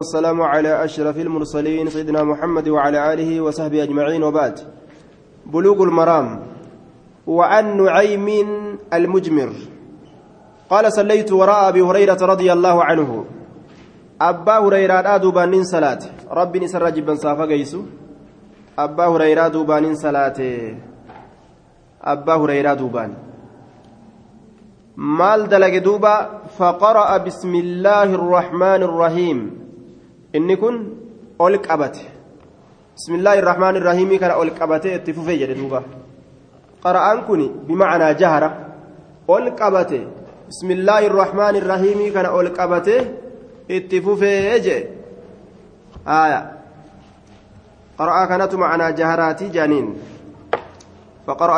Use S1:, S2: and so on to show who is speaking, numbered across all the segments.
S1: والسلام على أشرف المرسلين سيدنا محمد وعلى آله وصحبه أجمعين وبعد. بلوغ المرام. وعن نعيم المجمر. قال صليت وراء أبي هريرة رضي الله عنه. أبا هريرة دوبان صلاة. ربي نسر جبا صافا قيسو. أبا هريرة دوبان صلاة. أبا هريرة دوبان مال دلق دوبا فقرأ بسم الله الرحمن الرحيم. Inni kun ol qabate bismillaahi irrahmaan irrahiimii kana ol qabatee itti fufee jedhe duuba qara'aan kun bimacnaa jahara ol qabate bismillaahi irrahmaan irrahiimii kana ol qabatee itti fufee jedhe haaya qara'aa kanatu macnaa jaharaatii jaaniin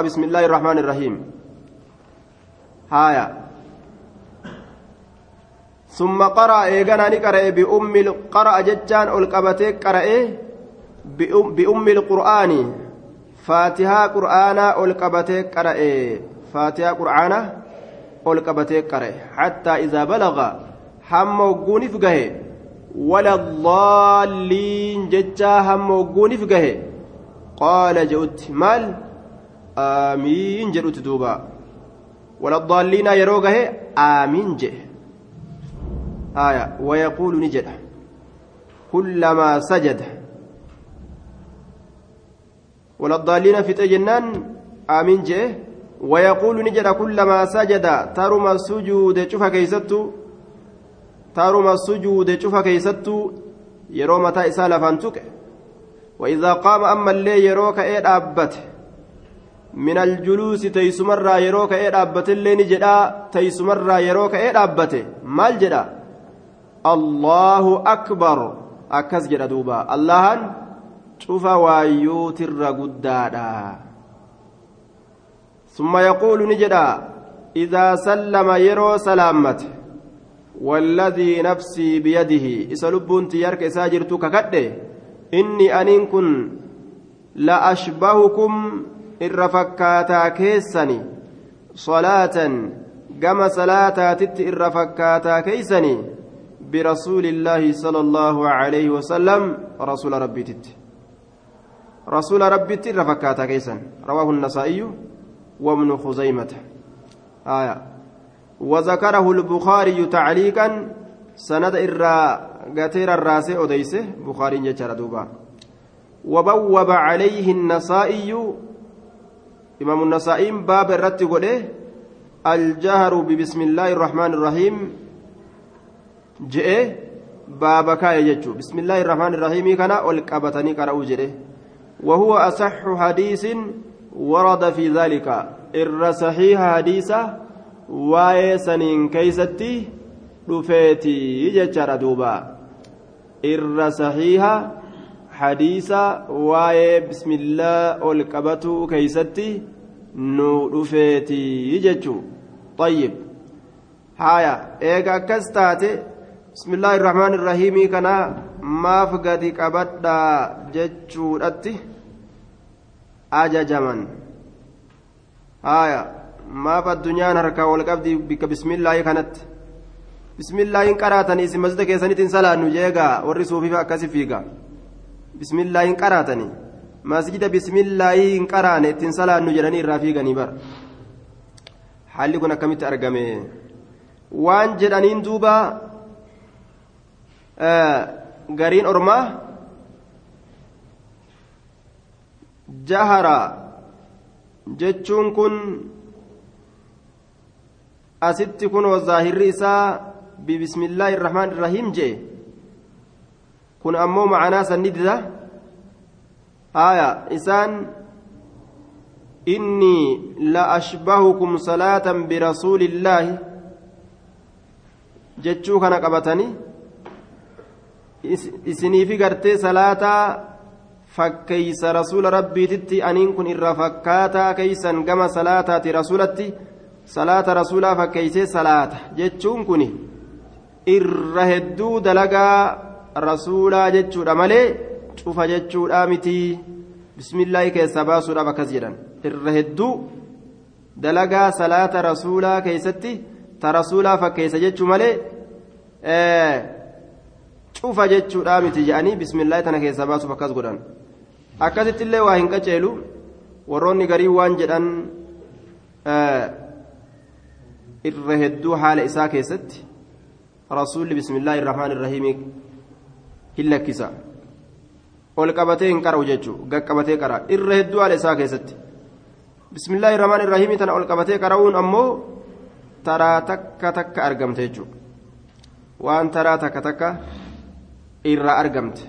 S1: بسم الله الرحمن الرحيم هايا ثم قرأ إيغانا نقرأ بأم قرأ ججان القبتي قرأ بأم القرآن. فاتحة قرآن القبتي قرأ فاتحة قرآن القبتي قرأ حتى إذا بلغ هم وقون فقه ولا الضالين ججا هم وقون فقه قال جئت مال؟ آمين جئت دوبا. ولا الضالين يروقه؟ آمين جئ آية ويقول نجد كلما سجد. ولا الضالين في تجنان آمين جه ويقول نجد كلما سجد ترم السجود شوف كيستو ترم السجود شوف كيستو يرو متى إسالة فانتك وإذا قام أما اللي يروك إيه أبته من الجلوس تيسمرا يروك إيه أبته اللي نجدا تيسمرا يروك إيه أبته مال جدا. Akbar akkas jedha duuba allahan cufa waayyuutirra guddaadha summa yaquulu ni jedha idaa sallama yeroo salaammate والذي نفسي بيده إسلبون تيارك إساجرت ككده إني أنين كن لأشبهكم إرفكاتا كيسني صلاة كما صلاة تت إرفكاتا كيسني برسول الله صلى الله عليه وسلم رسول ربي تت. رسول ربي تت رفكاتا كيسا رواه النسائي وابن خزيمة. آية. وذكره البخاري تعليقا سند إرى قتير الراس أديسه بخاري جتر دوبا. وبوب عليه النسائي إمام النسائي باب الرتب الجهر ببسم الله الرحمن الرحيم je'e baaba kaa'e jechuun bismillaahi irrahmaan irrahiimii kana ol qabatanii qara'uu jedhe wahuwa asaxu hadiisin warada fi dhaalika irra saxiiha hadiisa waa'ee saniin keeysatti dhufeetii jechaadha duuba irra saxiiha hadiisa waa'ee bismillaa ol qabatuu keeysatti nu dhufeetii jechuu طيب هايا ايغا كستاتي بسم الله الرحمن الرحيم كان maaf gadi qabadhaa jechuudhatti ajajaman haya maaf addunyaan harkaa wal qabdi bikka bismillaahi kanatti bismillaahin qaraatanii isin masjida keessanitti salaannu jeegaa warri suufifa akkasi fiiga bismillaahin qaraatanii masjida bismillaahi hin qaraane ittiin salaannu jedhanii irraa fiiganii bara haalli kun akkamitti argame waan jedhaniin duuba gariin ormaa jahara jechuun kun asitti kun zaahirri isaa bibismillaahi irrahmaan irrahiim jee kun ammoo macanaa sanni dida aya isaan innii la ashbahukum salaatan birasuulillaahi jechuu kana qabatanii isiniifi gartee salaataa fakkeeysa rasuula rabbiititti aniin kun irra fakkaataa keeysan gama salaataati rasuulatti salaata rasuulaa fakkeeysee salaata jechuun kun irra hedduu dalagaa rasuulaa jechuudha malee cufa jechuudha mitii bismillaahi keessaa baasuudhaaf akkas jedhan. Irra hedduu dalagaa salaata rasuulaa keeysatti ta rasuulaa fakkeeysa jechuu malee cufa jechuudha miti jedhanii bismillaahi tana keessaa baasuuf akkas godhan akkasitti illee waa hin qaceelu warroonni garii waan jedhan irra hedduu haala isaa keessatti rasuulli bismillaahi irrahmaan irrahiimii hin lakkisa ol qabatee hin qara'u jechuudha gaqqabatee qara irra hedduu haala isaa keessatti bismillaahi irrahmaan irrahiimii tana ol qabatee qara'uun ammoo taraa takka takka argamte jechuudha waan taraa takka takka irraa argamte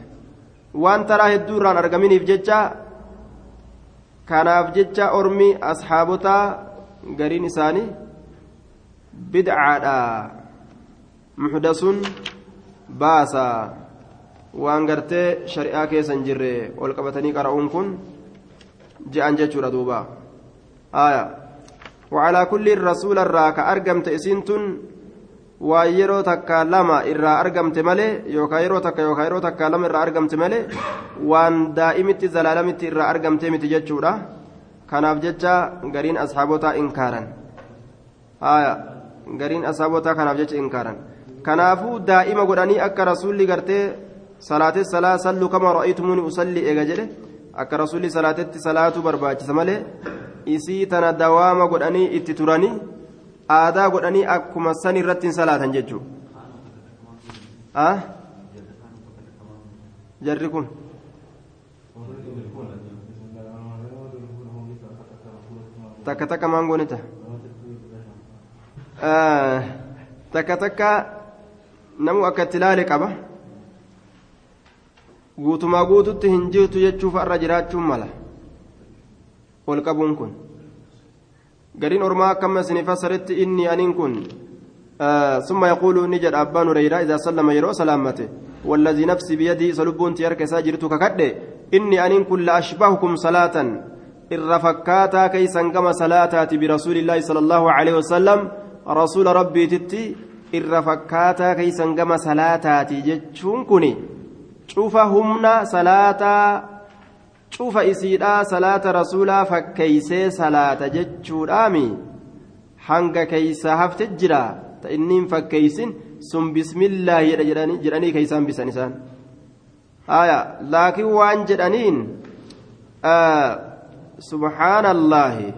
S1: waan taraa hedduu irraan argaminiif jecha kanaaf jecha ormi ashaabotaa gariin isaanii bidcaadha muxdasuun baasa waan gartee shari'aa keessa hin jirre ol qabatanii qara'uun kun je'an jechuudha duuba aya وعلى كل الرسول الراك أرقمت إسنتن waan yeroo takka lama irraa argamte malee yookaan yeroo takka yookaan yeroo takka lama irraa argamte malee waan daa'imitti zalaalamitti irraa argamte miti jechuudha kanaaf jecha gariin ashaabota in kaaran inkaaran gariin ashaabotaa kanaaf jecha in kaaran kanaafuu daa'ima godhanii akka rasuulli gartee salaatee salaa sallu kama ra'aytumuun usalli eega jedhe akka rasuulli salaatetti salaatu barbaachisa malee isii tana dawaama godhanii itti turanii. Aadaa godhanii akkuma san irratti hin salaatan jechuudha jarri kun. takka takka maangoon ita takka takka namu akka itti ilaale qaba guutumaa guututti hin jirtu jechuuf irra jiraachuun mala ol qabuun kun gariin ormaa akkama isin fassaritti inni aniin kun ثم يقول نجد أبان هريرة إذا سلم يرو سلامته والذي نفسي بيدي سلبون تيارك ساجرتك كده إني أن كل أشبهكم صلاة irra fakkaataa keeysan gama salaataati birasuulillaahi sala allahu aleyhi wasalam rasuula rabbiititti irra fakkaataa keeysan gama salaataati jechuun kun cufa humna salaataa cufa isiidhaa salaata rasuulaa fakkeeysee salaata jechuudhaami hanga keeysa hafte jira ta inniin fakkeeysin sun bismillaahi jedhanii keeysaan bisan isaan haya laakiin waan jedhaniin الله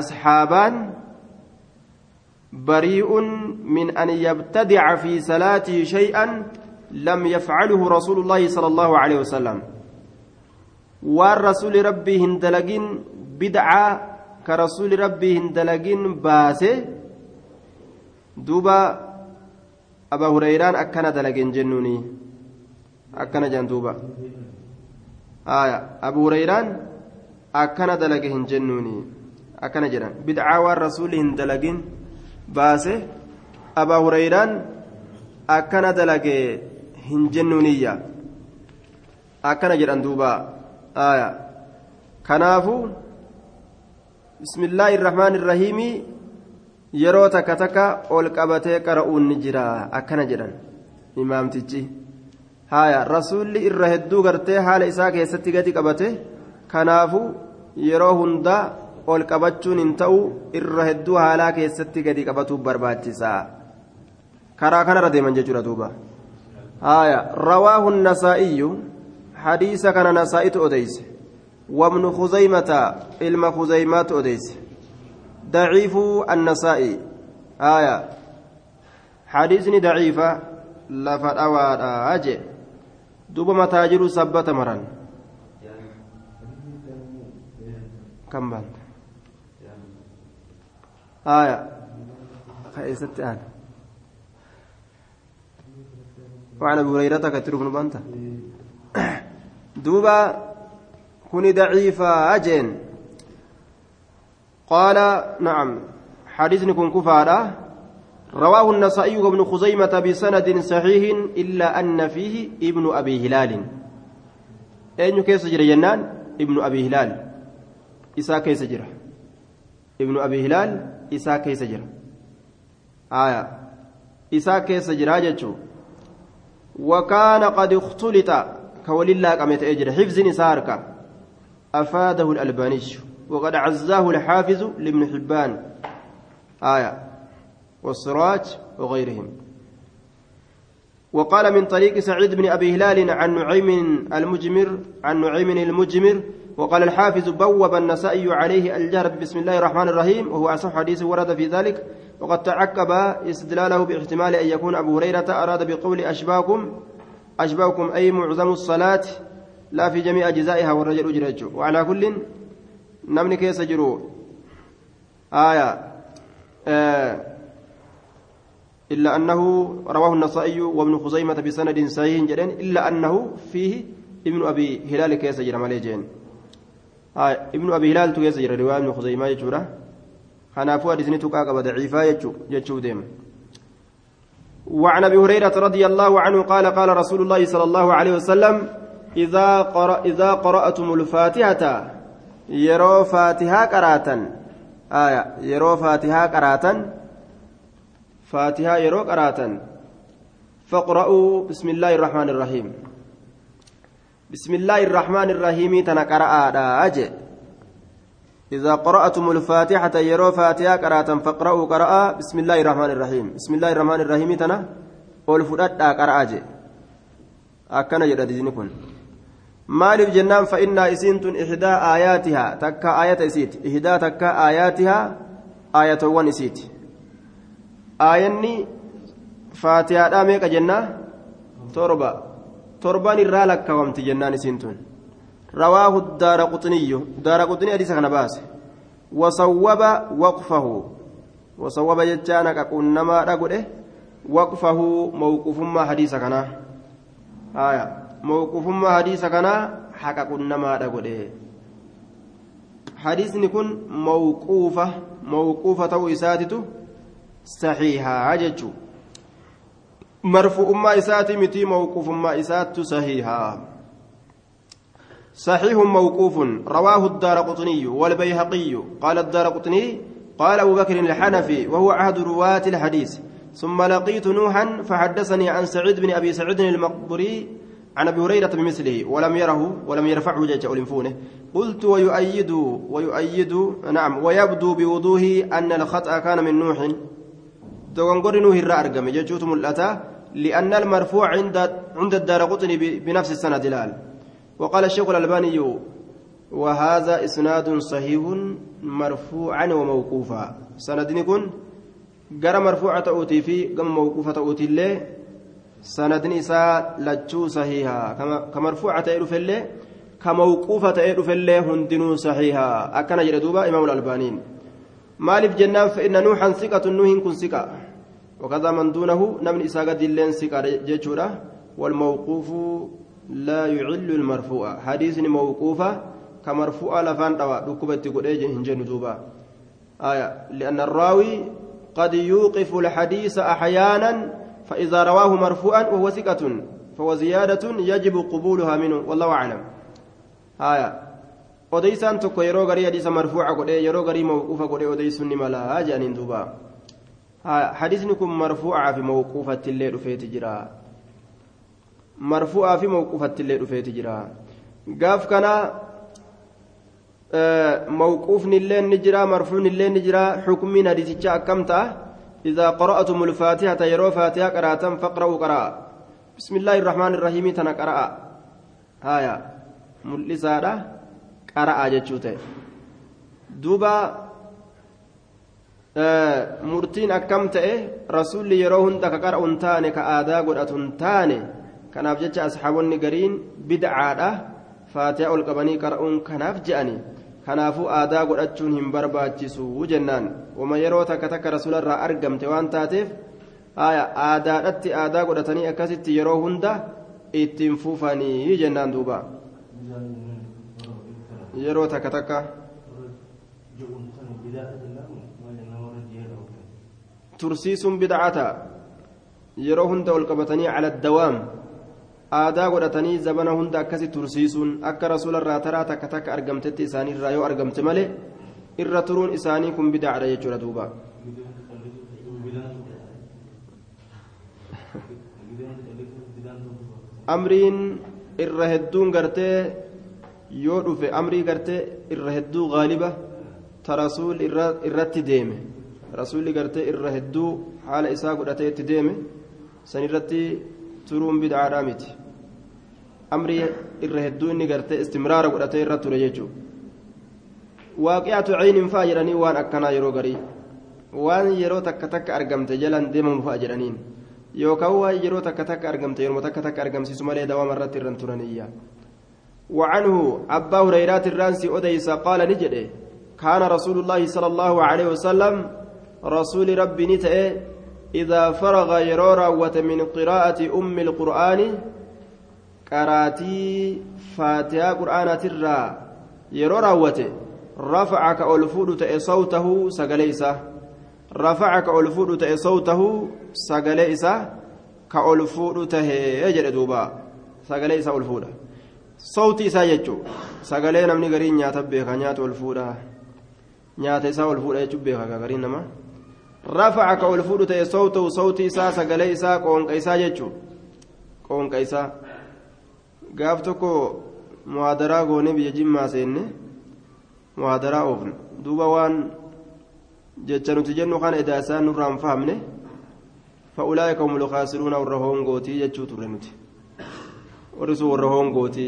S1: أصحابان بريء من أن يبتدع في صلاته شيئا لم يفعله رسول الله صلى الله عليه وسلم. والرسول ربي هندلقين بدعة كرسول ربي هندلقين باسه. دوبا أبا هريران أكنا دلقين جنوني. أكنا جندوبا آية أبو هريران أكنا دلقه هنجنوني أكنا جران. بدعة والرسول هندلقين باسه. أبا هريران أكنا دلقه هنجنونية أكنا جران دوبا آية كنافو بسم الله الرحمن الرحيم yeroo takka takka ol qabatee qara'uun ni jira akkana jedhan imaamtichi haya rasuulli irra hedduu gartee haala isaa keessatti gadi qabate kanaafu yeroo hundaa ol qabachuun hin ta'u irra hedduu haalaa keessatti gadi qabatuuf barbaachisa karaa kanarra deeman jechuudha duuba Haya rawaahu nasaa'iyyu hadiisa kana nasaa'itu odeyse وابن خزيمة علم خزيمات أديس ضعيف النسائي آية حديثني ضعيفة لفت أواد أجي دوب متاجر سبت مران كم بان آية خيست آن وعن أبي هريرة كتر بن بانتا دوبا كوني ضعيفة أجين قال نعم حديث كن كفارة. رواه النسائي وابن خزيمة بسند صحيح إلا أن فيه ابن أبي هلال. أين كيس جنان؟ ابن أبي هلال. إسا كيس ابن أبي هلال إسا كيس جرى آية. إسا كيس جرى جتشو وكان قد اختلط كولله قمت أجر حفظ نسارك. أفاده الألباني. وقد عزاه الحافظ لابن حبان. آية. والسراج وغيرهم. وقال من طريق سعيد بن أبي هلال عن نعيم المجمر عن نعيم المجمر. وقال الحافظ بوب النسائي عليه الجهر بسم الله الرحمن الرحيم. وهو أصح حديث ورد في ذلك. وقد تعقب استدلاله باحتمال أن يكون أبو هريرة أراد بقول أشباكم أشباكم أي معظم الصلاة لا في جميع أجزائها والرجل أجرج وعلى كل نمني كيس جرو. آية. آه. إلا أنه رواه النسائي وابن خزيمة بسند صحيح جدا. إلا أنه فيه ابن أبي هلال كيس جرى ماليجين آه ابن أبي هلال تكيس جرى رواية ابن خزيمة يجورة. Kanaafuu hadisni tuqaa qaba daciifaa jechuu deema. وعن أبي هريرة رضي الله عنه قال قال رسول الله صلى الله عليه وسلم إذا قرأ إذا قرأتم الفاتحة يرو فاتحة قراتا آية يرو فاتحة قراتا فاتحة يرو قراتا فاقرأوا بسم الله الرحمن الرحيم. بسم الله الرحمن الرحيم تنقرأ أجل إذا قرأتم الفاتحة يرو فاتحة قراءة فاقرأوا قراءة بسم الله الرحمن الرحيم بسم الله الرحمن الرحيم تنا والفرد جي أكنا جدا دينكم maaliif jennaan fa'innaa isiintun ihdaa aayaatihaa takka aayata isiiti ihdaa takka aayaatihaa aayatowwan isiiti aayanni faatihaadhaa meeqa jennaa torba torban irraa lakkawamti jennaan isiintun رواه الدار قطني دار قطني حديث كان باس وصوب وقفه. وصوب جتانا كقنما دغده وقفه موقوف ما حديث كان. آية. موقوف ما حديث كان حق قنما دغده حديثني كن موقوفة موقوفة تو إساتته صحيحة. عججو. مرفوع ما إساتي متي موقوف ما إسات صحيحة. صحيح موقوف رواه الدار قطني والبيهقي. قال الدار قطني قال أبو بكر الحنفي وهو عهد رواة الحديث. ثم لقيت نوحا فحدثني عن سعيد بن أبي سعيد المقبري عن أبي هريرة بمثله ولم يره ولم يرفعه جيش أولنفونه قلت ويؤيد ويؤيد نعم ويبدو بوضوح أن الخطأ كان من نوح. دوغنغور نوح الرأرقم جيشوتم الأتى لأن المرفوع عند عند الدار قطني بنفس السنة دلال وقال الشيخ الألباني وهذا إسناد صحيح مرفوعا وموقوفا. سندني كن قرى مرفوعة أوتي في قم موقوفة أوتي الله سندني إساء لجو صحيحا. كمرفوعة إيرو الله كموقوفة إيرو الله هندنو صحيحا. أكن جردوبا إمام الألبانين مالف جنان فإن نوحا ثقة نوح كن ثقة. وكذا من دونه نمن إساء قد اللين ثقة جيشورا والموقوف لا يعل المرفوع حديث موقوفة كمرفوع لفان دكبت قديج هنجن دوبا آية لأن الراوي قد يوقف الحديث أحيانا فإذا رواه مرفوعا وهو ثقة فهو زيادة يجب قبولها منه والله أعلم آية yeroo garii hadiisa marfuuca godhee yeroo garii mawquufa godhee odeysuun ni malaa jedhaniin duuba hadiisni kun marfuucaa fi mawquufatti illee dhufeeti jira marfu'aa fi mawquufatti illee dhufeeti jira gaaf kana mawquufni illee ni jira marfuun illee ni jira xukumiin hadiisicha akkam ta'a إذا قرأتم الفاتحة يرو فاتحة قراءة فاقرأوا قراءة بسم الله الرحمن الرحيم تنا قراءة هايا ملسادة قراءة جتشوته دوبا murtiin akkam ta'e rasuulli yeroo hunda ka qara'uun taane ka aadaa godhatun taane kanaaf jecha asxaabonni gariin bidcaadha faatiha ol qabanii qara'uun kanaaf je'ani kanaafuu aadaa godhachuun hin barbaachisu jennaan wama yeroo takka takka rasuularraa argamte waan taateef aadaadhatti aadaa godhatanii akkasitti yeroo hunda ittiin fuufanii jennaan duuba yeroo takka takka tursiisuun bidcata yeroo hunda ol qabatanii cala dawaam aadaa godhatanii zabana hunda akkasi tursiisuun akka rasuularraa taraa takka takka argamtetti isaaniirraa yoo argamte malee irra turuun isaanii kun bidaacdha jechuudha duuba. Amriin irra hedduun gartee yoo dhufe amrii gartee irra hedduu gaaliba ta rasuul irratti deeme. Rasuulli gartee irra hedduu haala isaa godhatee itti deeme. San irratti turuun bid'aadhaa miti amrii irra hedduu inni gartee istimraara godhatee irra ture jechuudha waaqiyaatu cayniin fa'a jedhanii waan akkanaa yeroo garii waan yeroo takka takka argamte jalan deemamu fa'a jedhaniin yookaan waan yeroo takka takka argamte yeroo takka takka argamsiisu malee dawaama irratti irra turaniyyaa. وعنه أبا هريرة الرانسي أديس قال نجده كان رسول الله صلى الله عليه وسلم رسول ربي نتأه إذا فرغ يرورا من قراءة أم القرآن قراتي فاتحة قرآن ترى. يرورا رفعك ألفود تأي صوته سقليسة رفعك ألفود تأي صوته سقليسة كألفود تهي يجري دوبا. سقليسة ألفوده sawti isaa jechuun sagalee namni gariin nyaata beeka nyaata ol fuudha nyaata isaa ol fuudha jechuun beeka gariin nama rafaca ka ol fuudhu ta'e sawtahu sawti isaa sagalee isaa qoonqa isaa jechuun qoonqa isaa gaaf tokko muhaadaraa goonee biyya jimmaa seenne muhaadaraa oofne duuba waan jecha nuti jennu kana edaa isaan nurraa hin fahamne fa'ulaa'ika humul kaasiruuna warra hoongootii jechuu turre nuti. warri sun warra hoongooti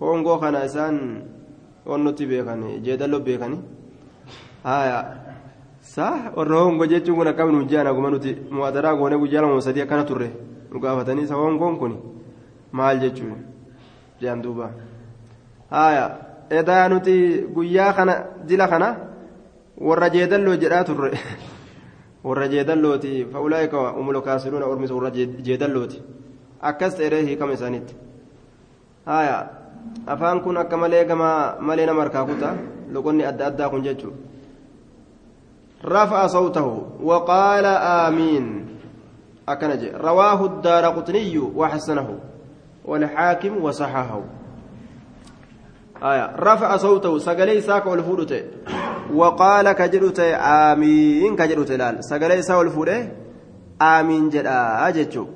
S1: hoongoo kana isaan wannutti beekani jeedallo beekani haya jaan aguma nuti mu'adaraa goone guyyaa lama sadii akkana turre nu gaafatanii isa hoongoon kun maal jechuun jaan duuba haya edaa nuti guyyaa kana dila kana warra jeedalloo jedhaa turre warra jeedallooti fa'ulaa'ika umul kaasiruuna ormisa warra jeedallooti akkas ta'ee hiikama isaaniitti haya afaan kun akka malee gama malee nama harkaa kuta loqonni adda addaa kun jechuudha رفع صوته وقال آمين. أكنج رواه الدار قطني وحسنه والحاكم وصححه. آية. رفع صوته سقلي ساك والفودته. وقال كجرت آمين. كجرت لال. سقلي ساك والفوده آمين جدا. أجتشو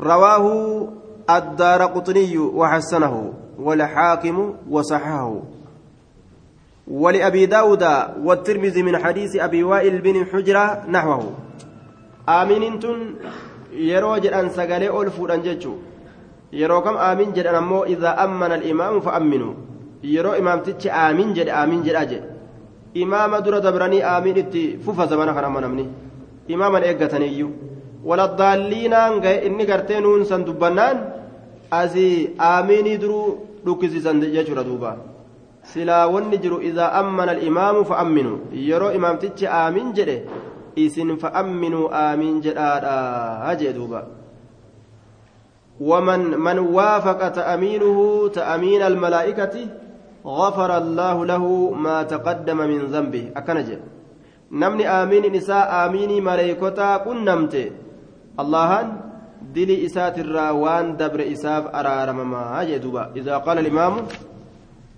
S1: رواه الدار قطني وحسنه والحاكم وصححه. ولأبي داود والترمذي من حديث أبي وائل بن حجرة نحوه. آمين يرو جدًا سقالي أول أنججو يرو كم آمين جدًا أمو إذا أمن الإمام فأمنوا. يرو إمام تتش آمين جد آمين جد أجد. إمام در دبرني آمين إتي فوفا زمانا خنا منمني إماما إيقتنيو inni gartee nuun san dubbannaan asii aaminii duruu dhukkisiisan jechuudha duuba silaa wanni jiru idaa ammana alimaamu fa'amminu yeroo imaamtichi aamin jedhe isin fa'amminuu aamin jedhaadha jee duuba ومن من وافق تأمينه تأمين الملائكة غفر الله له ما تقدم من ذنبه أكنج نمني آمين نساء آميني ملائكتا كنمته allahan dili isaatirraa waan dabre isaaf araaramamaa jee duuba idaa qaala alimaamu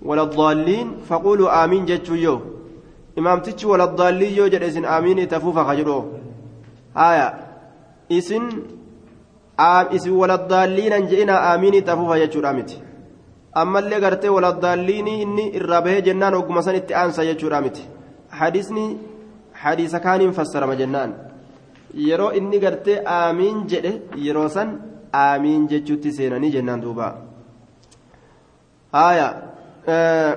S1: waladaalliin faquuluu aamiin jechuu yoo. Imaamtichi waladaallii yoo jedhe isin aamiin tafuufa ka jedhu haya isin isin waladaalliinan je'ina aamiin tafuufa jechuudha miti. Ammallee gartee waladaalliin inni irraa bahee jennaan ogguma san itti aansa jechuudha miti. Hadisni hadiisa kaaniin fassarama jennaan. Yeroo inni gartee aamiin jedhe yeroo san aamiin jechuutti seenanii jennaan duuba. Haya.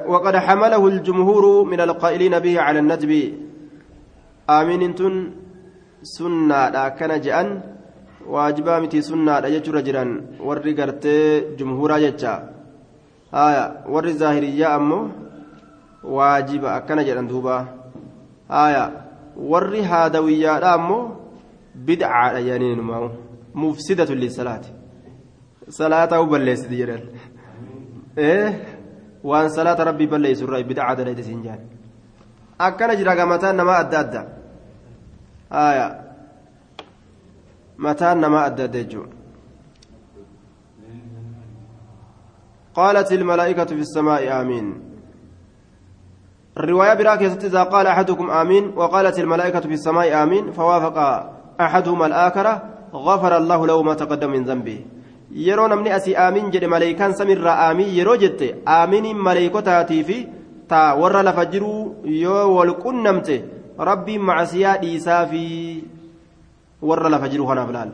S1: وقد حمله الجمهور من القائلين به على الندب. آمين تن سنة كان جأن واجبا متي سنة يجر جرا ورّي قرتي جمهورا جتشا آية ورّي ظاهرية أمو واجب أكن جرا دوبا. آية ورّي هادوية أمو بدعة يعني نمو مفسدة للصلاة. صلاة وبلس ديران إيه؟ وان صلاة ربي بلس الرأي بدعة دليل سنجان أكن جرا متان نما أدى آية متان نما أدى قالت الملائكة في السماء آمين الرواية براكزة إذا قال أحدكم آمين وقالت الملائكة في السماء آمين فوافق أحدهما الآخر غفر الله له ما تقدم من ذنبه yeroo namni asii aamin jedhe maleeykaan samirraa aamii yeroo jette aaminiin maleeykotaatii fi taa warra lafa jiruu yoo wal qunnamte rabbiin macasiyaa dhiisaa fi warra lafa jiru kanaaf laal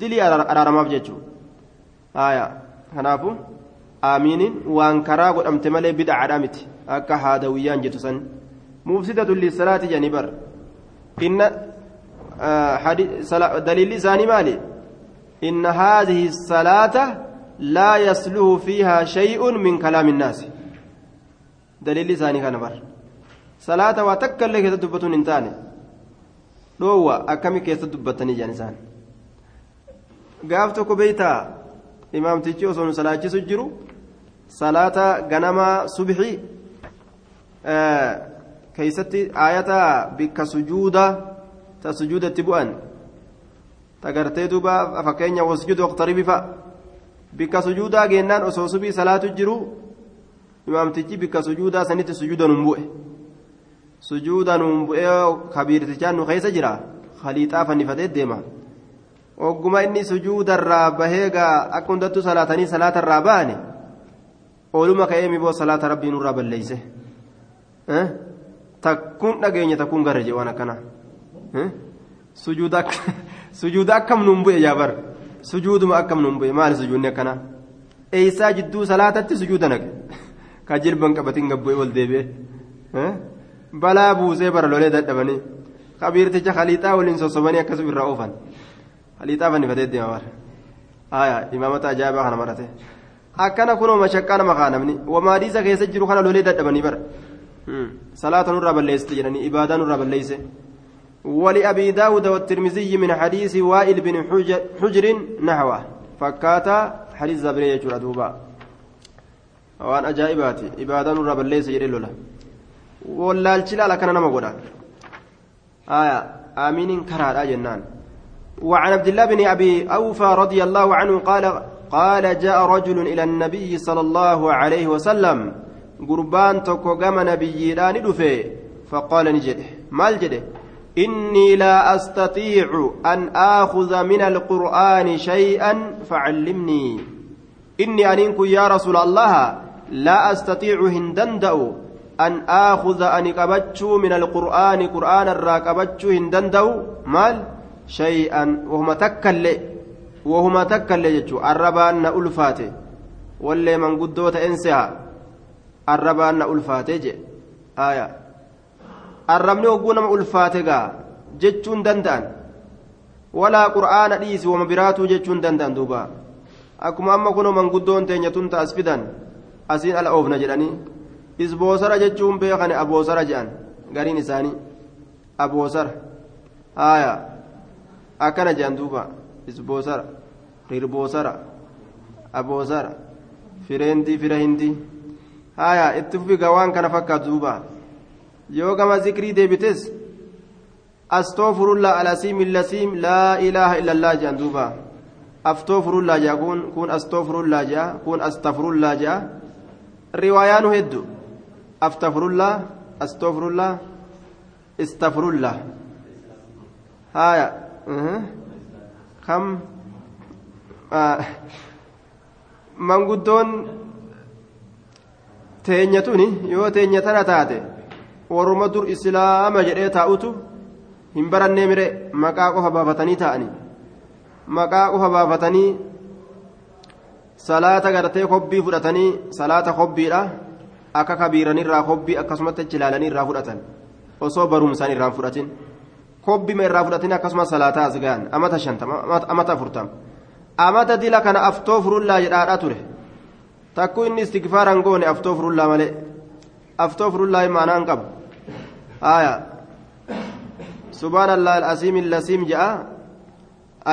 S1: dilii araaramaaf jechuudha kanaafu aamiiniin waan karaa godhamte malee bid'aadhaa miti akka haadawiyyaan jettu san mufsidatu lissalaati jedhanii bar inna daliilli isaanii maali haadihi salaata laa yasluhu fiihaa shay'un min kalaami innaasi daliilli isaanii kana bar salaata waa takka illee keessa dubbatuun hin taane dhoowwa akkami keessa dubbatanii jedhan isaan gaaf tokko beeytaa imaamtichi osoo nu salaachisu jiru salaata ganamaa subxii keeysatti aayata bikka sujuuda ta sujuudatti bu'an ta gartee duuba fakkeenya wasjudu waqtaribi fa bikka sujuudaa geennaan osoo subii salaatu jiru imaamtichi bikka sujuudaa sanitti sujuuda nun bu'e sujuuda nun bu'ee kabiirtichaan nu keessa jira khaliixaa fannifatee deema ogguma inni sujuudarraa baheegaa akka hundattuu salaatanii salaatarraa ba'ani ooluma ka'ee miboo salaata rabbii nurraa balleeyse takkuun dhageenya takkuun garre jee waan akkana sujuuda akkam nuun bu'e jaabar sujuuduma akkam nuun bu'e maali sujuudni akkana eeysaa jidduu salaatatti sujuuda naqe ka jilban qabatiin gabbu'e ol deebi'e balaa buusee bara lolee dadhabanii kabiirticha khaliixaa waliin sossobanii akkasum irraa oofan khaliixaa fannifatee deema bara aya imaamata ajaa'ibaa kana marate akkana kunoo mashaqqaa nama kaa namni wamaadiisa keessa jiru kana lolee dadhabanii bara salaata nurraa balleessite jedhanii ibaadaa nurraa balleeyse ولأبي داود والترمذي من حديث وائل بن حجر نحوه. فكاتا حديث زبرية جردوبا waan ajaa'ibaati ibaadaan nurraa balleessa jedhee lola wallaalchi laala kana nama godha aya aaminiin karaadha jennaan وعن عبد الله بن أبي أوفى رضي الله عنه قال قال جاء رجل إلى النبي صلى الله عليه وسلم. قربان تكو نبي ندفه. فقال نجده. ما الجده إني لا أستطيع أن آخذ من القرآن شيئا فعلمني. إني أنينك يا رسول الله لا أستطيع هندندأ أن آخذ أن من القرآن قرآن الراقبتشو هندندأ. مال؟ شيئا. وهما تكل وهما تكل يجو الربان ألفاته. واللي من قدوة إنسها. الربان ألفاته جي آية الربن وقونا ألفاته جتشون دندان ولا قرآن ديس وما براتو جتشون دندان دوبا akkuma amma kunoo manguddoon teenya tun ta'as fidan asiin ala oofna jedhanii isboosara jechuun beekane aboosara jedhan gariin isaanii aboosara haaya akkana jedhan duuba isboosara rirboosara aboosara fireentii fira hindii haaya itti fufiga waan kana fakkaatu duuba yoo gama zikrii deebites astoofurullaa alasiim illasiim laa ilaaha illallaa jedhan duuba aftoofurullaa jea kun kun astoofurullaa jea kun astafurullaa jea riwaayaanu heddu aftafurullaa astoofurullaa istafurullaa haya kam manguddoon teenya tuni yoo teenya tana taate warruma dur islaama jedhee taa'utu hin barannee mire maqaa qofa baafatanii taa'anii maqaa qofa baafatanii salaata gartee hobbii fudhatanii salaata hobbiidha akka kabiiranirraa hobbii akkasumatti achi ilaalanii irraa fudhatan osoo barumsaan irraan fudhatin hobbima irraa fudhatin akkasuma salaataa as gahan amata shantama amata afurtama amata dila kana aftoo furullaa jedhaadha ture takkuu inni istigfaaraan goone aftoo furullaa malee aftoo furullaa maanaan qabu haaya subhaanallah al-asiim illasiim ja'a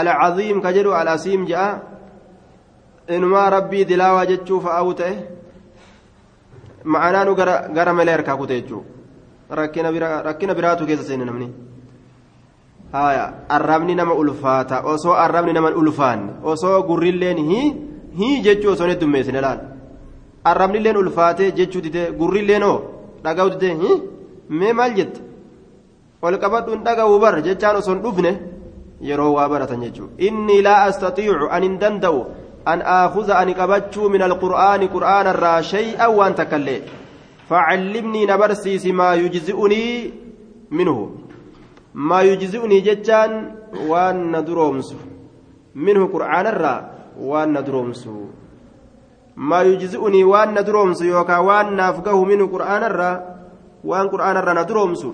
S1: العظيم كجرو الأسيم جاء إنما ربي دلاوة جتشو فأوته معناه غرا ملير كاكوتيجو ركنا برا ركنا براتو كيس سين نمني هايا الربني نما ألفاتا أوسو الربني نما ألفان أوسو غوريلين هي هي جتشو سوني دميسن لال الربني لين ألفاتي جتشو ديته غوريلين أو dhagahu dide mee maal jette? Ol qabadhuun dhagahu bar jechaan osoo dhufne yeroo waa baratan jechuudha. Inni laa astatiicu an hin danda'u an aakuza ani qabachuu min alqur'aani qur'aana irraa shay'an waan takkallee facallimnii na barsiisi maa yujzi'unii minhu. Maa yujzi'unii jechaan waan na duroomsu. Minhu qur'aanarraa waan na duroomsu. Maa yujzi'unii waan na duroomsu yookaan waan naaf gahu minhu qur'aanarraa waan qur'aanarraa na duroomsu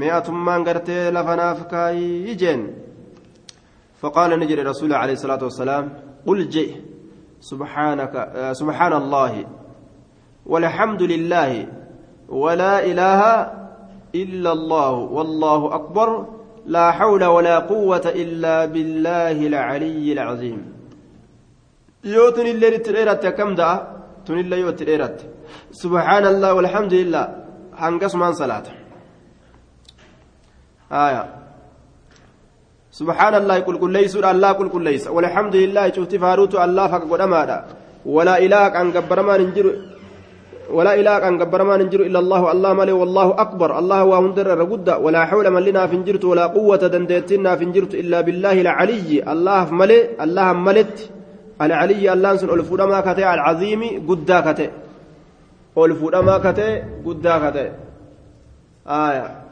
S1: mi'atummaan gartee lafa naaf kaayii jeen فقال نجري رسول عليه الصلاة والسلام قل جئ سبحانك سبحان الله والحمد لله ولا إله إلا الله والله أكبر لا حول ولا قوة إلا بالله العلي العظيم يوتن اللي تريرت كم دا تن اللي يوت تريرت سبحان الله والحمد لله من صلاة آية. سبحان الله كل كل ليس الله كل كل ليس. والحمد لله شفت فاروت الله فك قدما ولا إله أن قبر ما ننجر ولا إله أن قبر ما ننجر إلا الله الله ملي والله أكبر. الله وهندر رقد ولا حول من لنا فنجرت ولا قوة دندتنا فنجرت إلا بالله العلي. الله ملي الله ملت. العلي الله سن ألفودا ما كتئ العظيم قدا كتئ. ألفودا ما كتئ قدا كتئ آية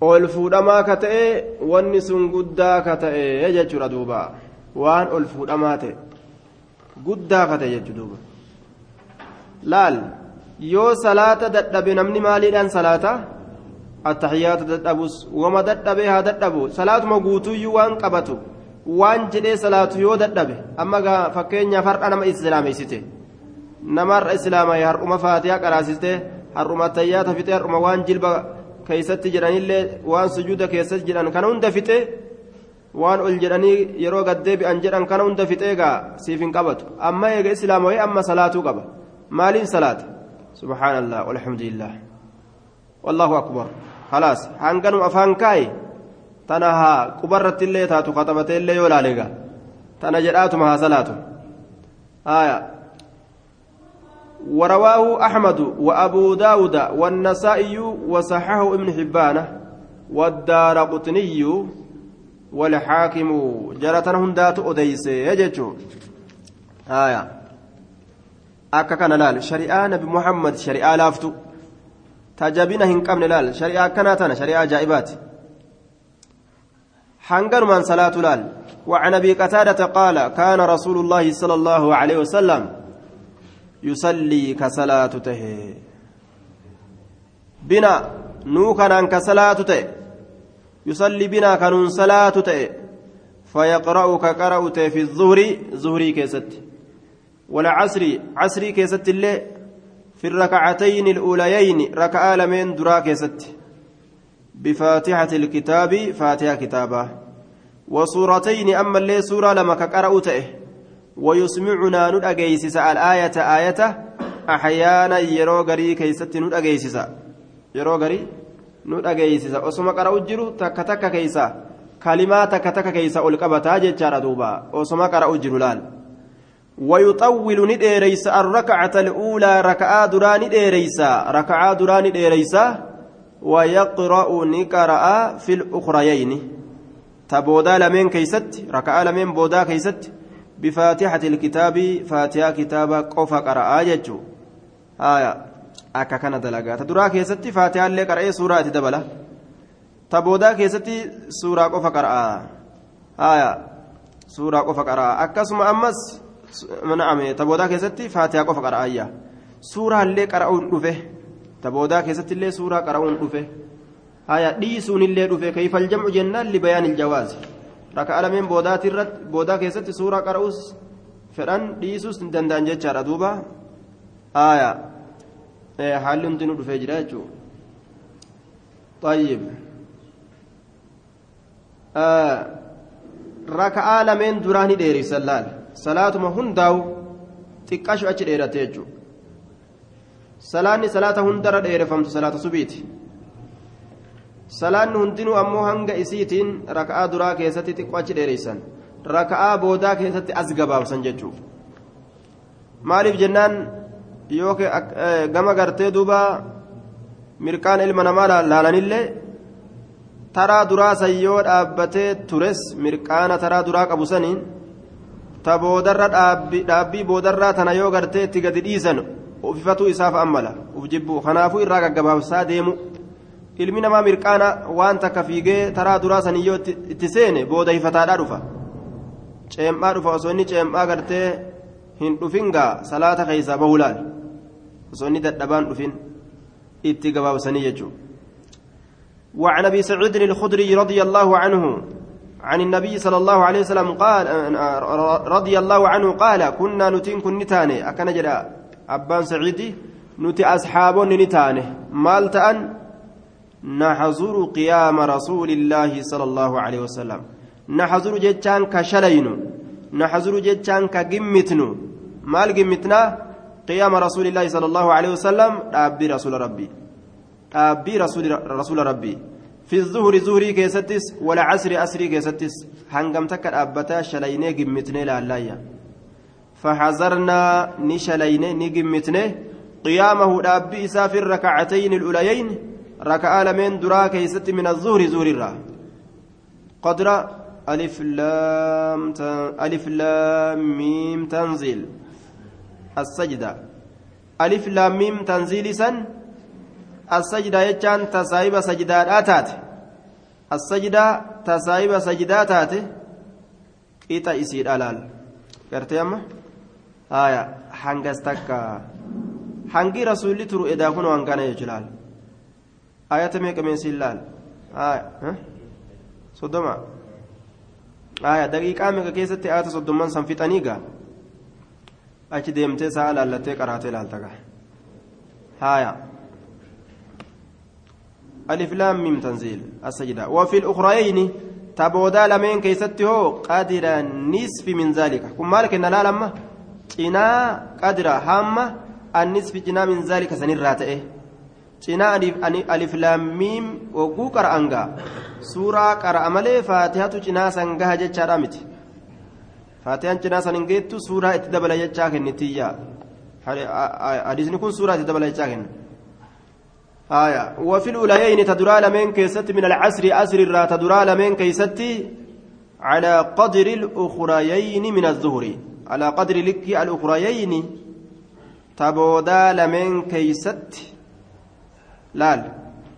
S1: ol fuudhamaa ka ta'e wanni sun guddaa ka ta'e jechuudha duuba waan ol fuudhamaa ta'e guddaa ka ta'e jechuudha duuba laal yoo salaata dadhabe namni maaliidhaan salaata attaxiyaata dadhabus wama dadhabee haa dadhabu salaatuma guutuuyyuu waan qabatu waan jedhee salaatu yoo dadhabe amma fakkeenyaaf har'a nama islaameessite namarra islaamay har'uma faatiyaa qaraasiste har'uma attayyaata fixee har'uma waan jilba keeysatti jedhanillee waan sujuuda keessatti jedhan kana hunda fixee waan ol jedhanii yeroo gaddeebi'an jedhan kana hunda fixee gaa siif hin qabatu amma eega islaamawee amma salaatuu qaba maaliin salaata subhaanallah walhamdulillah wallahu akbar khalaas hanganum afaan kaaye tana haa qubarratti illee taatu katabatee illee yoo laale gaa tana jedhaatuma haa salaatu. Haya ورواه أحمد وأبو داود والنسائي وصححه ابن حبان والدار قطني والحاكم جرتن هندات أديس يجتشو آية أكا كان لال شريعة نبي محمد شريعة لافتو تجابين هنكمن لال شريعة كانت شريعة جائبات حنقر من صلاة لال. وعن أبي قتادة قال كان رسول الله صلى الله عليه وسلم يصلي كصلاة ته. بنا نو كان كصلاة ته. يصلي بنا كانون صلاة ته. فيقرأ كقرأ في الظهر ظهري كيست. والعصر عصري كيست اللي في الركعتين الأوليين ركعة لمن درا كيست. بفاتحة الكتاب faatihaa kitaabaa. وسورتين ammallee suuraa lama ka qara'u ta'e ويسمعنا ni dhageessisa الآية آية أحيانا yeroo garii keessatti ni dhageessisa. yeroo garii ni dhageessisa. asumaa qara'aa jiruu takka takka keessaa. kalimaata takka takka keessaa ol qabata jechaadha duuba. asumaa qara'aa jiruu laali. ويطول ni dheeressa الركعة الأولى raka'aa duraa ni dheeressa raka'aa duraa ni dheeressa ويقرأ ni qara'a في الأخريين. ta boodaa lamaan keessatti raka'aa lamaan boodaa keessatti. بفاتحة الكتاب faatihaa kitaaba qofa qara'a jechuu aaya. akka kaan dalga ta duraa keessatti faatihaallee qara'ee suuraa dabala ta boodaa keessatti suuraa qofa qara'a. aaya. suuraa qofa qara'a. akkasuma ammas نعم ta boodaa keessatti faatihaa qofa qara'a. aaya. suuraallee qara'uun dhufe ta boodaa keessattillee suuraa qara'uun dhufe aaya dhiisuunillee dhufe كيف الجمع jennaan لبيان الجواز rakka lameen boodaati irratti boodaa keessatti suuraa qara'uus fedhan dhiisuus hin danda'an jechaadha duuba aaya haalli hundinuu dhufee jira jechuudha طيب raka'aa lameen duraanii dheereysan laal salaatuma hundaawu xiqqashu achi dheerate jechuudha salaanni salaata hundarra dheerefamtu salaata subiiti salaanni hundinuu ammoo hanga isiitiin raka'aa duraa keessatti xiqqoo achi dheereysan raka'aa boodaa keessatti as gabaabsan jechuuf. Maaliif jennaan yoo gama gartee duuba mirqaan ilma namaa laalanillee taraa duraa san yoo dhaabbatee tures mirqaana taraa duraa qabu saniin ta boodarra dhaabbii boodarraa tana yoo gartee itti gadi dhiisan ufifatuu isaaf ammala. Uf jibbuu kanaafuu irraa gaggabaabsaa deemu ilmi namaa mirqaana waan takka fiigee taraa duraa saniyyoo itti seene booda hifataadhaa dhufa ceem'aa dhufa osoo inni ceem'aa gartee hin dhufingaa salaata keeysaa bahuu laal osoo inni dadhabaan dhufin itti gabaabsanii jechuudha. وعن ابي سعيد الخدري رضي الله عنه عن النبي صلى الله عليه وسلم قال رضي الله عنه قال كنا نتين كن نتاني أكن جدا أبان سعيدي نتي أصحاب نتاني مال نحضر قيام رسول الله صلى الله عليه وسلم. نحضر جتان كشلين نحضر جتان كجمتن مال جمتنا؟ قيام رسول الله صلى الله عليه وسلم. أبي رسول ربي. أبي رسول رسول ربي. في الظهر زهري كيستس ولا عصر عصري كيستس. هنقم تكر أبتا شليني جمتني لالايا فحذرنا نشليني نجمتني قيامه أبي سافر ركعتين الأوليين. ركعة لمن درا كيست من الظهر زهر الرا قدر ألف لام ألف لام ميم تنزيل. السجدة. ألف لام ميم تنزيل سن السجدة يجان تسايب سجدات آتات. السجدة تسايب سجدات آتات. إيتا إسير ألال. قرتي أما؟ آية. حنقس تكا حنقي رسولي ترو إذا كنوا أنقانا يجلال. آية ميك من سلال آية صدما آية دقيقة ميك كيست آية صدمان سنفتانيقا achi deemtee sa'a laallattee qaraatee laaltaga haaya ألف لام ميم تنزيل السجدة وفي الأخرين تبودا لمن كيست هو قدر نصف من ذلك كم مالك إن لا لما تنا قدر هامة النصف تنا من ذلك سنير راتئه تنا ألف لام ميم وقو قرأ أنغا سورة قرأ ملي فاتحة تنا سنغها جتشارا متي faatiyaan cinaa san hin geettu suuraa itti dabala jechaa kennitiyya hadiisni kun suuraa itti dabala jechaa kenna haya wafi lulayayni taduraa lameen keessatti min alcasri asri irraa taduraa lameen keeysatti على قدر الأخريين من الظهر على قدر لك الأخريين تبودا لمن كيست لال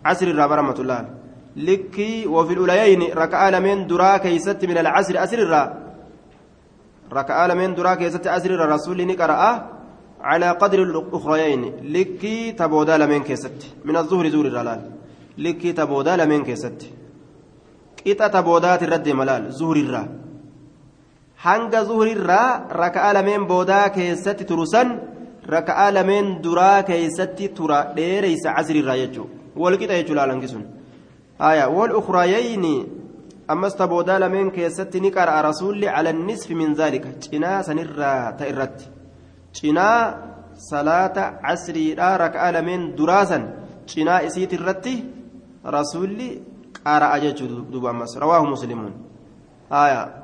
S1: عسر الرابع رحمة الله لك وفي الأوليين ركع لمن درا كيست من العسر أسر الرابع ركعة لمن دراك يست أسر الرسول نقرأ على قدر الأخريين لكي تبودا لمن كيست من الظهر زور الرلال لكي تبودا لمن كيست قطة تبودات الرد ملال زهر الرا hanga zuhurirraa raka'a lameen boodaa keessatti turusan raka'a lameen duraa keessatti tura dheereysa casriirraa jechuu walqixa jechuu laalanki sun haya wal ukraayayni ammas taboodaa lameen keessatti ni qara'a rasuulli cala nisfi min zaalika cinaa sanirraa ta irratti cinaa salaata casriidhaa raka'a lameen duraasan cinaa isiit irratti rasuulli qara'a jechuu duba ammas rawaahu muslimuun haya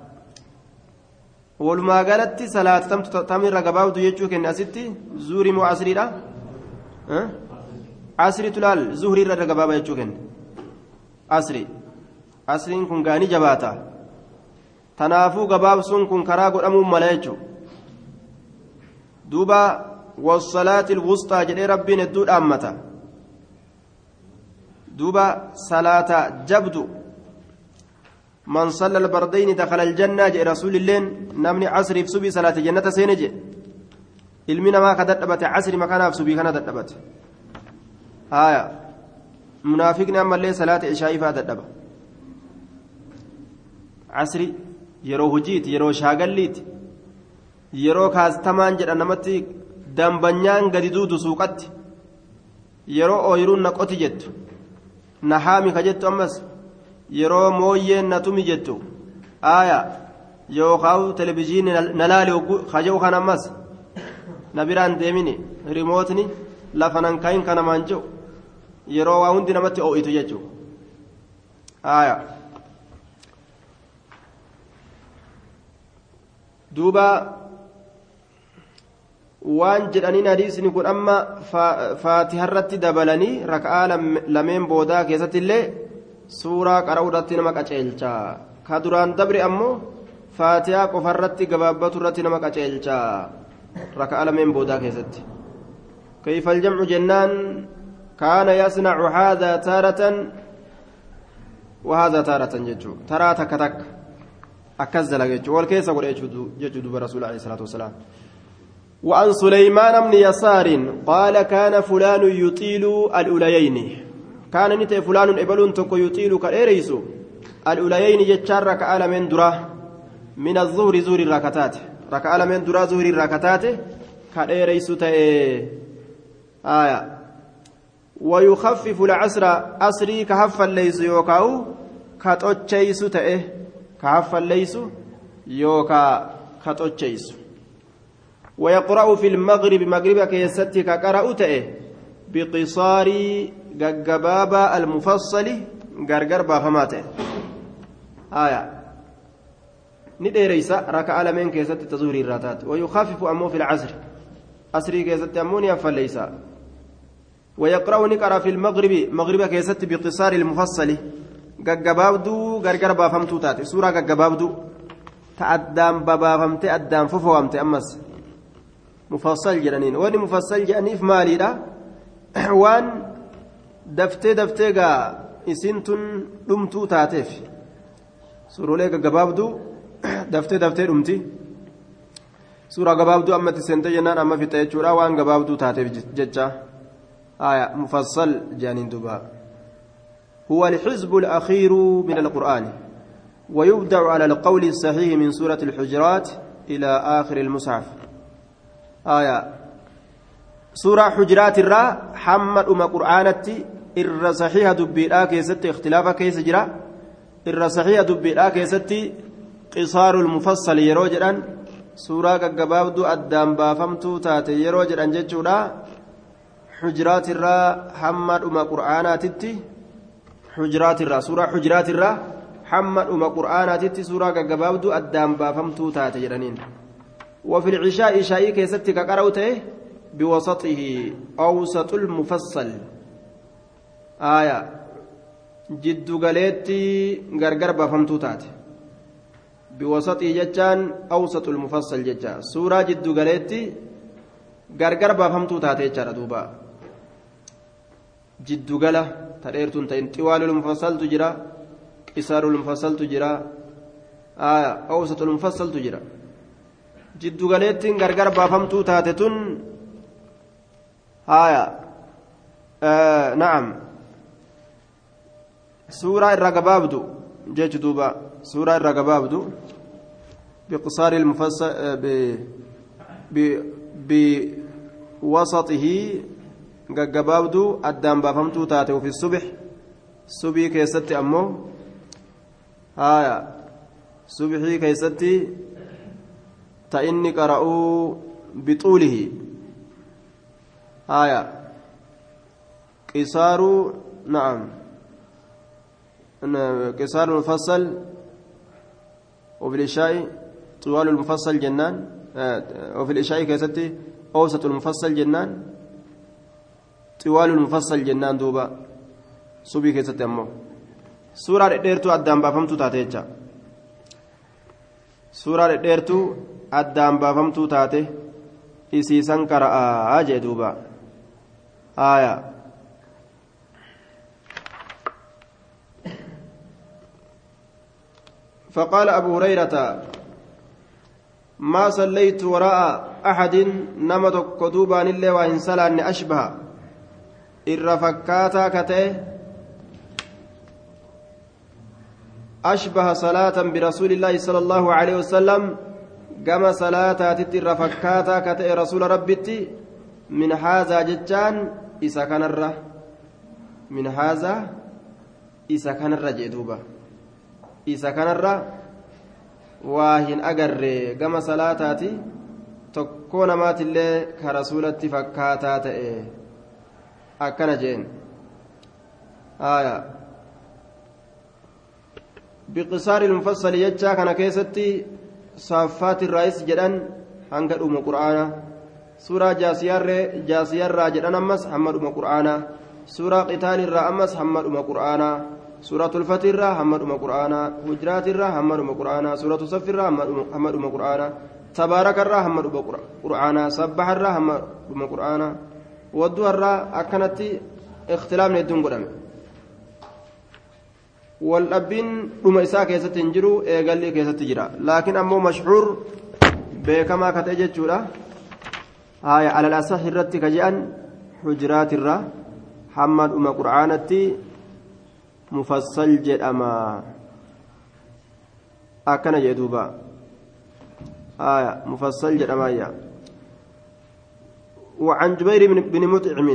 S1: walumaa galatti salaata tamirra gabaabdu jechuu kenne asitti zuurii moo asriidha asriitu laal zuhrii irra gabaaba jechuu kenne asrii asriin kun gaanii jabaata tanaafuu gabaabsuun kun karaa godhamuun mala jechuudha duuba wasalaati wusxaa jedhee rabbiin hedduu dhaammata duuba salaata jabdu man salla albardayni dakhala aljannaa jedhe rasuulilleen namni casriif subii salaate jannata seene jedhe ilmi namaa ka dadhabate casri makanaaf subii kana dadhabate haya munaafiqni ammallee salaata ishaa'ifaa dadhaba casri yeroo hojiiti yeroo shaagalliiti yeroo kaastamaan jedha namatti dambanyaan gadi duudu suuqatti yeroo ooyiruun na qoti jettu na haami ka jettu ammas yeroo mooyyeen na tumi jettu aaya yookaan televizyiinii na laali kaja'u kan ammas na biraan deemini rimootni lafa nan kayin kanamaan jiru yeroo waa hundi namatti oo'itu jechuudha aaya. duuba waan jedhaniin hadiisni kun amma faatiharratti dabalanii raka'aa lameen boodaa keessatti illee suuraa qara'uu irratti nama qaceelcha ka duraan dabre ammoo faatihaa qofarratti gabaabbatu irratti nama qaceelcha raka'aa lameen boodaa keessatti كيف الجمع جنان كان يصنع هذا تارة وهذا تارة ججو ترى تك تك أكزل ججو والكيس أقول ججو رسول عليه الصلاة والسلام وعن سليمان بن يسار قال كان فلان يطيل الأوليين كان نتي فلان إبل تكو يطيل كالإريس الأوليين جتشار ركع من درا. من الظهر زور الركتات ركع من درا زهر الركتات كالإريس تأي آية. ويخفف العصر. أسري كهف الليس يوكاو. كتوتشيس تأه كهف الليس يوكا. كتوتشيس ويقرأ في المغرب. مغرب كيستي كقرأ تأه بقصار جبابا المفصل غرغر بافماته آية ni dheeressa raka'aa lamaan keessatti ta zuhriirraa taate ويخفف ammoo في العصر asrii keessatti ammoo ni haphalleessa ويقرأ ni qara'a في المغرب maghriba keessatti بقصار المفصل gargar baafamtuu taate suuraa gaggabaabduu ta addaan babaafamte addaan fofowamte ammas mufassal jedhaniin wanni mufassal jedhaniif maaliidha waan daftee daftee gaa isin tun dhumtuu taateef suurolee gaggabaabduu daftee daftee dhumti suuraa gabaabduu ammatti seente jennaan amma fixa jechuudha waan gabaabduu taateef jecha آية مفصل جانين دبا هو الحزب الأخير من القرآن ويبدأ على القول الصحيح من سورة الحجرات إلى آخر المصحف آية سورة حجرات الراء حمد أم قرآنتي صحيح دبيرا كيست اختلاف كيس جرا إر صحيح دبيرا كيست قصار المفصل يروجران سورة قبابدو أدام بافمتو تاتي يروجران جتشورا حجرات الراء حمد أم قرآناتي حجرات الراء سورة حجرات الراء حمد أم قرآناتي سورة قبابدو أدام بافمتو تاتي جرانين وفي العشاء شاي كيست كقروته بوسطه أوسط المفصل aaya jiddugaleetti gargar baafamtuu taate. Biwasaxii jechaan awsaxul mufassal jecha. Suuraa jiddu galeetti gargar baafamtuu taate jechaadha duuba. Jiddugala ta dheertuun ta'in xiwaalul mufassaltu jira qisaarul mufassaltu jira aaya awsaxul mufassaltu jira. Jiddugaleettiin gargar baafamtuu taate tun aaya na'am. Suuraa irraa gabaabdu jechu duuba suuraa irraa gabaabdu بقصار المفصل بوسطه gaggababdu addaan baafamtuu taate وفي الصبح subii keessatti ammoo haya subixii keessatti تإني قرأوا بطوله آية قصار نعم قصار المفصل وفي الإشاء طوال المفصل جنان آه وفي الإشاء كيستي أوسط المفصل جنان طوال المفصل jennaan duuba. subhii keessatti ammoo. suuraa dheertuu addaan baafamtuu taatee jedha. suuraa dheertuu addaan baafamtuu taate isiisan qara'aa jee duuba aya فقال أبو هريرة ما صليت وراء أحد نمت كتوبا إلا وإن سلا أشبه الرفكاتا كته أشبه صلاة برسول الله صلى الله عليه وسلم irra fakkaataa ka ta'e rasuula rabbitti min haazaa jechaan isa kanarra min haazaa isa kanarra jee duuba isa kanarra waa hin agarre gama salaataati tokkoo namaatillee ka rasuulatti fakkaataa ta'e akkana jeen aya biqisaari lmufassali jechaa kana keessatti saaffaat irraayis jedhan hanga dhuma qur'aana suuraa jaasiyarraa jedhan ammas hamma dhuma qur'aana suuraa qitaalirraa ammas hamma dhuma qur'aana suuraa tulfatirraa hamma dhuma qur'aana hujraatirraa hamma dhuma qur'aana suuraa tusaffirraa hamma dhuma qur'aana tabaarakarraa hamma dhuma qur'aana sabbaharraa hamma dhuma qur'aana wadduu har'aa akkanatti ikhtilaafni hedduun godhame waldhabbiin dhuma isaa keessatti hin jiru eegalli keessatti jira laakiin ammoo mashhuur beekamaa ka ta'e jechuudha haaya alal asax irratti ka je'an hujuraatirra hamma dhuma qur'aanatti mufassal jedhama. Akkana jee duuba. Haaya mufassal jedhamaayya وعن جبير بن مطعم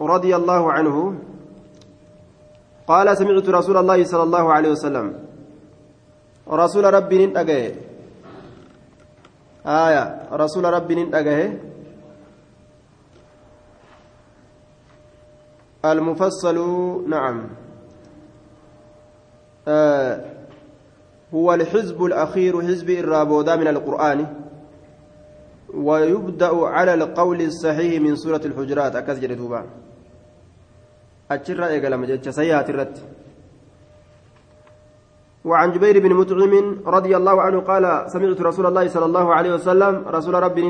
S1: رضي الله عنه قال سمعت رسول الله صلى الله عليه وسلم رسول ربي ننتقه آية رسول ربي ننتقه المفصل نعم. آه هو الحزب الأخير حزب الرابودا من القرآن. ويبدأ على القول الصحيح من سورة الحجرات أكاس جلدوبا أتشرى مجد سيئات الرد. وعن جبير بن مطعم رضي الله عنه قال سمعت رسول الله صلى الله عليه وسلم rasuula rabbii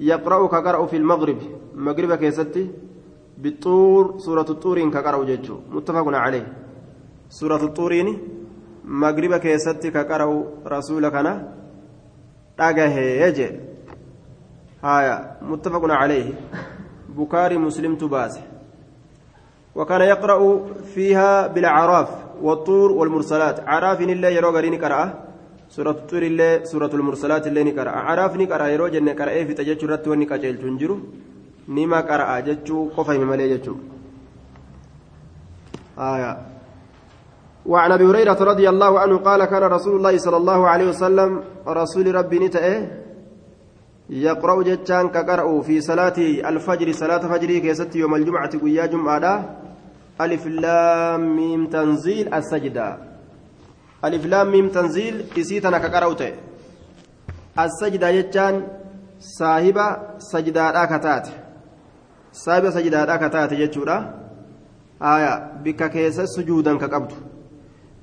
S1: يقرأ ka qara'u في المغرب. maghriba keessatti. بالطور suuraa الطور ka qara'u jechuu. متفق عليه. suuraa Xuuriin maghriba keessatti ka qara'u rasuulka ana dhagahe yeje haya متفق عليه bukaari muslimtu baase وكان يقرأ فيها بالأعراف والطور والمرسلات. عراف الله يرو غري نقرأ سورة الطور الله سورة المرسلات الله نقرأ عراف نقرأ يرو جن قرأ في تجج رت ونقجل نما قرأ ججو قفا مملي ججو آية وعن ابي هريره رضي الله عنه قال كان رسول الله صلى الله عليه وسلم رسول ربي نتأه يقرأ جتان كقرأ في صلاة الفجر صلاة فجر كيست يوم الجمعة ويا جمعة ألف لام ميم تنزيل السجدة ألف لام ميم تنزيل إسيتنا كقرأت السجدة جتان صاحبة سجدة كتات صاحبة سجدة كتات جتشورا آية بك كيس سجودا كقبض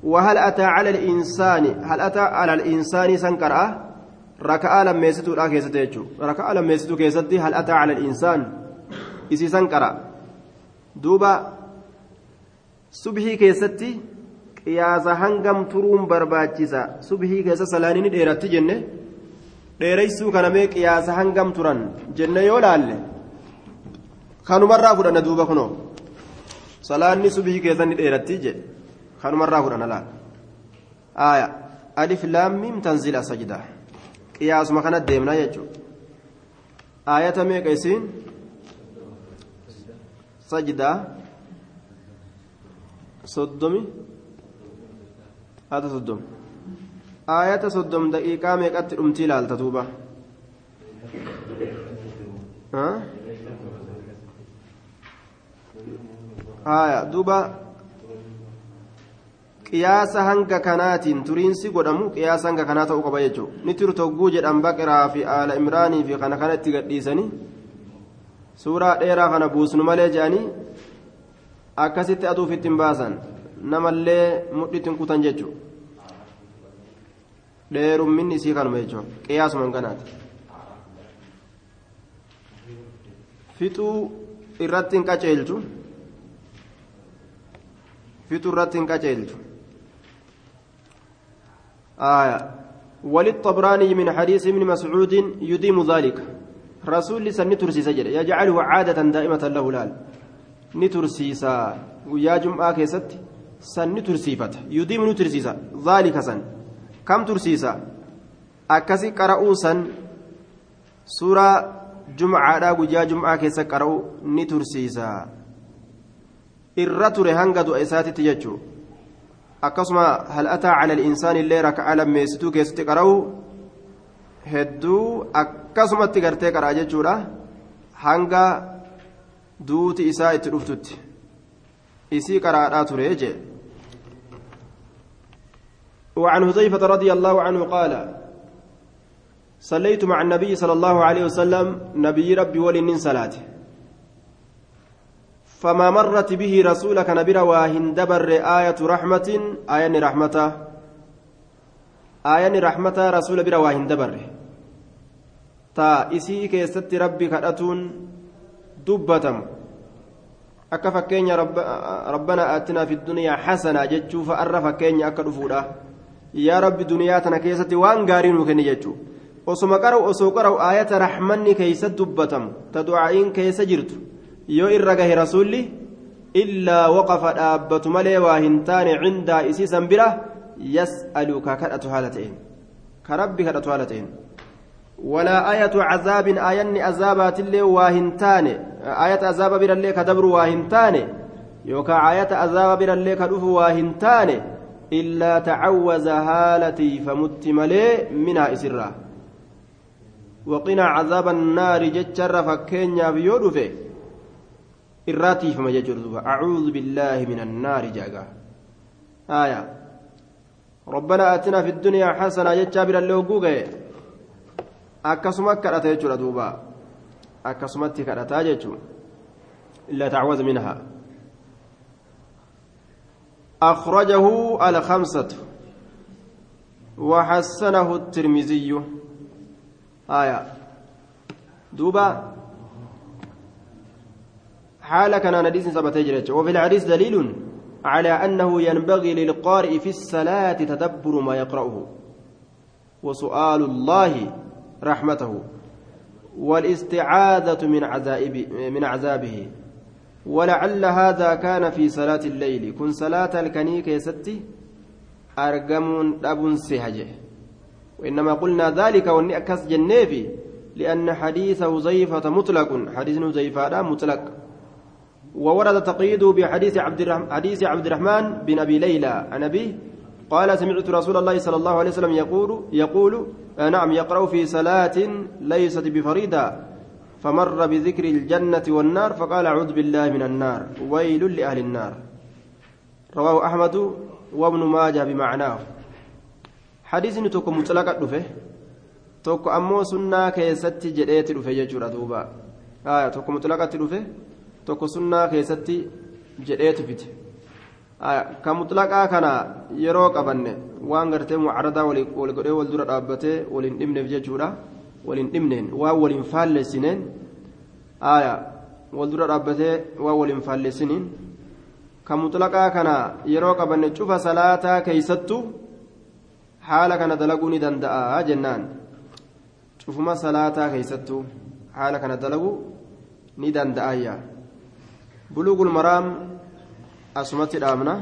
S1: وهل أتى على الإنسان هل أتى على الإنسان سنكرأ ركعة لما يستو لا كيستيجو ركعة لما يستو كيستي هل أتى على الإنسان إسي سنكرأ دوبا subhii keessatti qiyaasa hangam turuun barbaachisa? Subhii keessa salaaniin dheeratti jenne? Dheereysuu kanamee qiyaasa hangam turan? Jenne yoo laalle? Kanumarraa fudhanna duuba kunoo salaanni subhii keessatti dheeratti jedhe kanumarraa fudhanna laal aaya alif laammiim tanziila sajdaa qiyaasuma kana deemnaa jechuudha aayata meeqa isiin sajdaa soddomi haata soddom aayata soddom daqiiqaa meeqatti dhumtii ilaalta duuba haya duuba qiyaasa hanga kanaatiin turiinsi godhamu qiyaasa hanga kanaa ta'uu qaba jechuudha. Ni turtogguu jedhan baqiraa fi aala imraanii fi kana kana itti gadhiisanii suuraa dheeraa kana buusnu malee jedhanii akkasitti aduuf ittiin baasan namallee mudhiitiin kutan jechuudha. Dheerumminni isii kanuma jechuudha. Qiyaasuma kanaati fixuu irratti hin qaceelchu fixuu irratti hin qaceelchu وللطبراني من حديث ابن مسعود يديم ذلك رسول سنترسي سجل يجعله عادة دائمة له لال نترسيسا ويا جمعة كيست سنترسيفت يديم نترسيسا ذلك سن كم ترسيسا أكسي قرأوا سن سورة جمعة ويا جمعة كيست قرأوا نترسيسا الرتر هنقدوا إساتي تججو akkasuma hal ataa cala insaani illee raka'aa lammeessituu keessatti qara'u hedduu akkasumatti gartee qara'a jechuudha hanga duuti isaa itti dhuftutti isii qaraadhaa ture jee وعن حذيفة رضي الله عنه قال صليت مع النبي صلى الله عليه وسلم نبي ربي ولن صلاته فما مرت به رسولك نبر واهندبر آية رحمة آية رحمة آية رحمة رسول بر واهندبر تا إسي كيست ربي aatinaa fi duniyaa hasanaa jechuuf arra fakkeenya akka dhufuudha yaa rabbi duniyaa tana keessatti waan gaarii nuu kenni jechuudha osoma qara'u osoo qara'u aayata raxmanni keeysa dubbatamu ta ducaa'iin keessa jirtu yoo irra gahe rasuulli illaa waqafa dhaabbatu malee waa hin taane cindaa isiisan bira yas'alu ka kadhatu haala ta'een. Ka rabbi kadhatu haala ta'een. ولا آية عذاب آية عذابات اللي واهنتان آية عذاب بر اللي كدبر واهنتان يوكا آية عذاب بر اللي كدف واهنتان إلا تعوز هالتي فمت ملي منها إسرا وقنا عذاب النار جتشر فكينيا بيودفه إراتي فما ججر أعوذ بالله من النار جاقا آية ربنا آتنا في الدنيا حسنة جتشابر اللي وقوقه akkasuma kadhata jechuudha duuba. Akkasumatti kadhataa jechuun illa tacwaza minha أخرجه الخمسة وحسنه الترمذي آية دوبا حال كان نديس سبت وفي الحديث دليل على أنه ينبغي للقارئ في الصلاة تدبر ما يقرأه. وسؤال الله رحمته. والاستعاذة من عذاب من عذابه. ولعل هذا كان في صلاة الليل. كن صلاة الكنيك يستي أرجمون أب سهجة. وإنما قلنا ذلك والنأكس جنيفي لأن حديث وزيفة مطلق. حديث وزيفة مطلق. وورد تقييده بحديث عبد حديث عبد الرحمن بن أبي ليلى. عن أبيه قال سمعت رسول الله صلى الله عليه وسلم يقول يقول آه نعم يقرأ في صلاة ليست بفريدة فمر بذكر الجنة والنار فقال أعوذ بالله من النار ويل لأهل النار. رواه أحمد وابن ماجه بمعناه. حديث توكو مطلقة دفه. توكو أمو سنة كيستي جديت دفه يجور دوبا. آية توكو مطلقة دفه. توكو سنة كيستي جديت فته ka mutlaqaa kana yeroo qabanne waan gartee mucaradaa wal godhee wal dura dhaabbatee waliin dhimneef jechuudha waliin dhimneen waan waliin faallessineen wal dura dhaabbatee waan waliin faallessiniin ka mutlaqaa kana yeroo qabanne cufa salaataa keeysattu haala kana dalaguu ni danda'a jennaan cufuma salaataa keeysattu haala kana dalaguu ni danda'ayya buluugul maraam asumatti dhaabna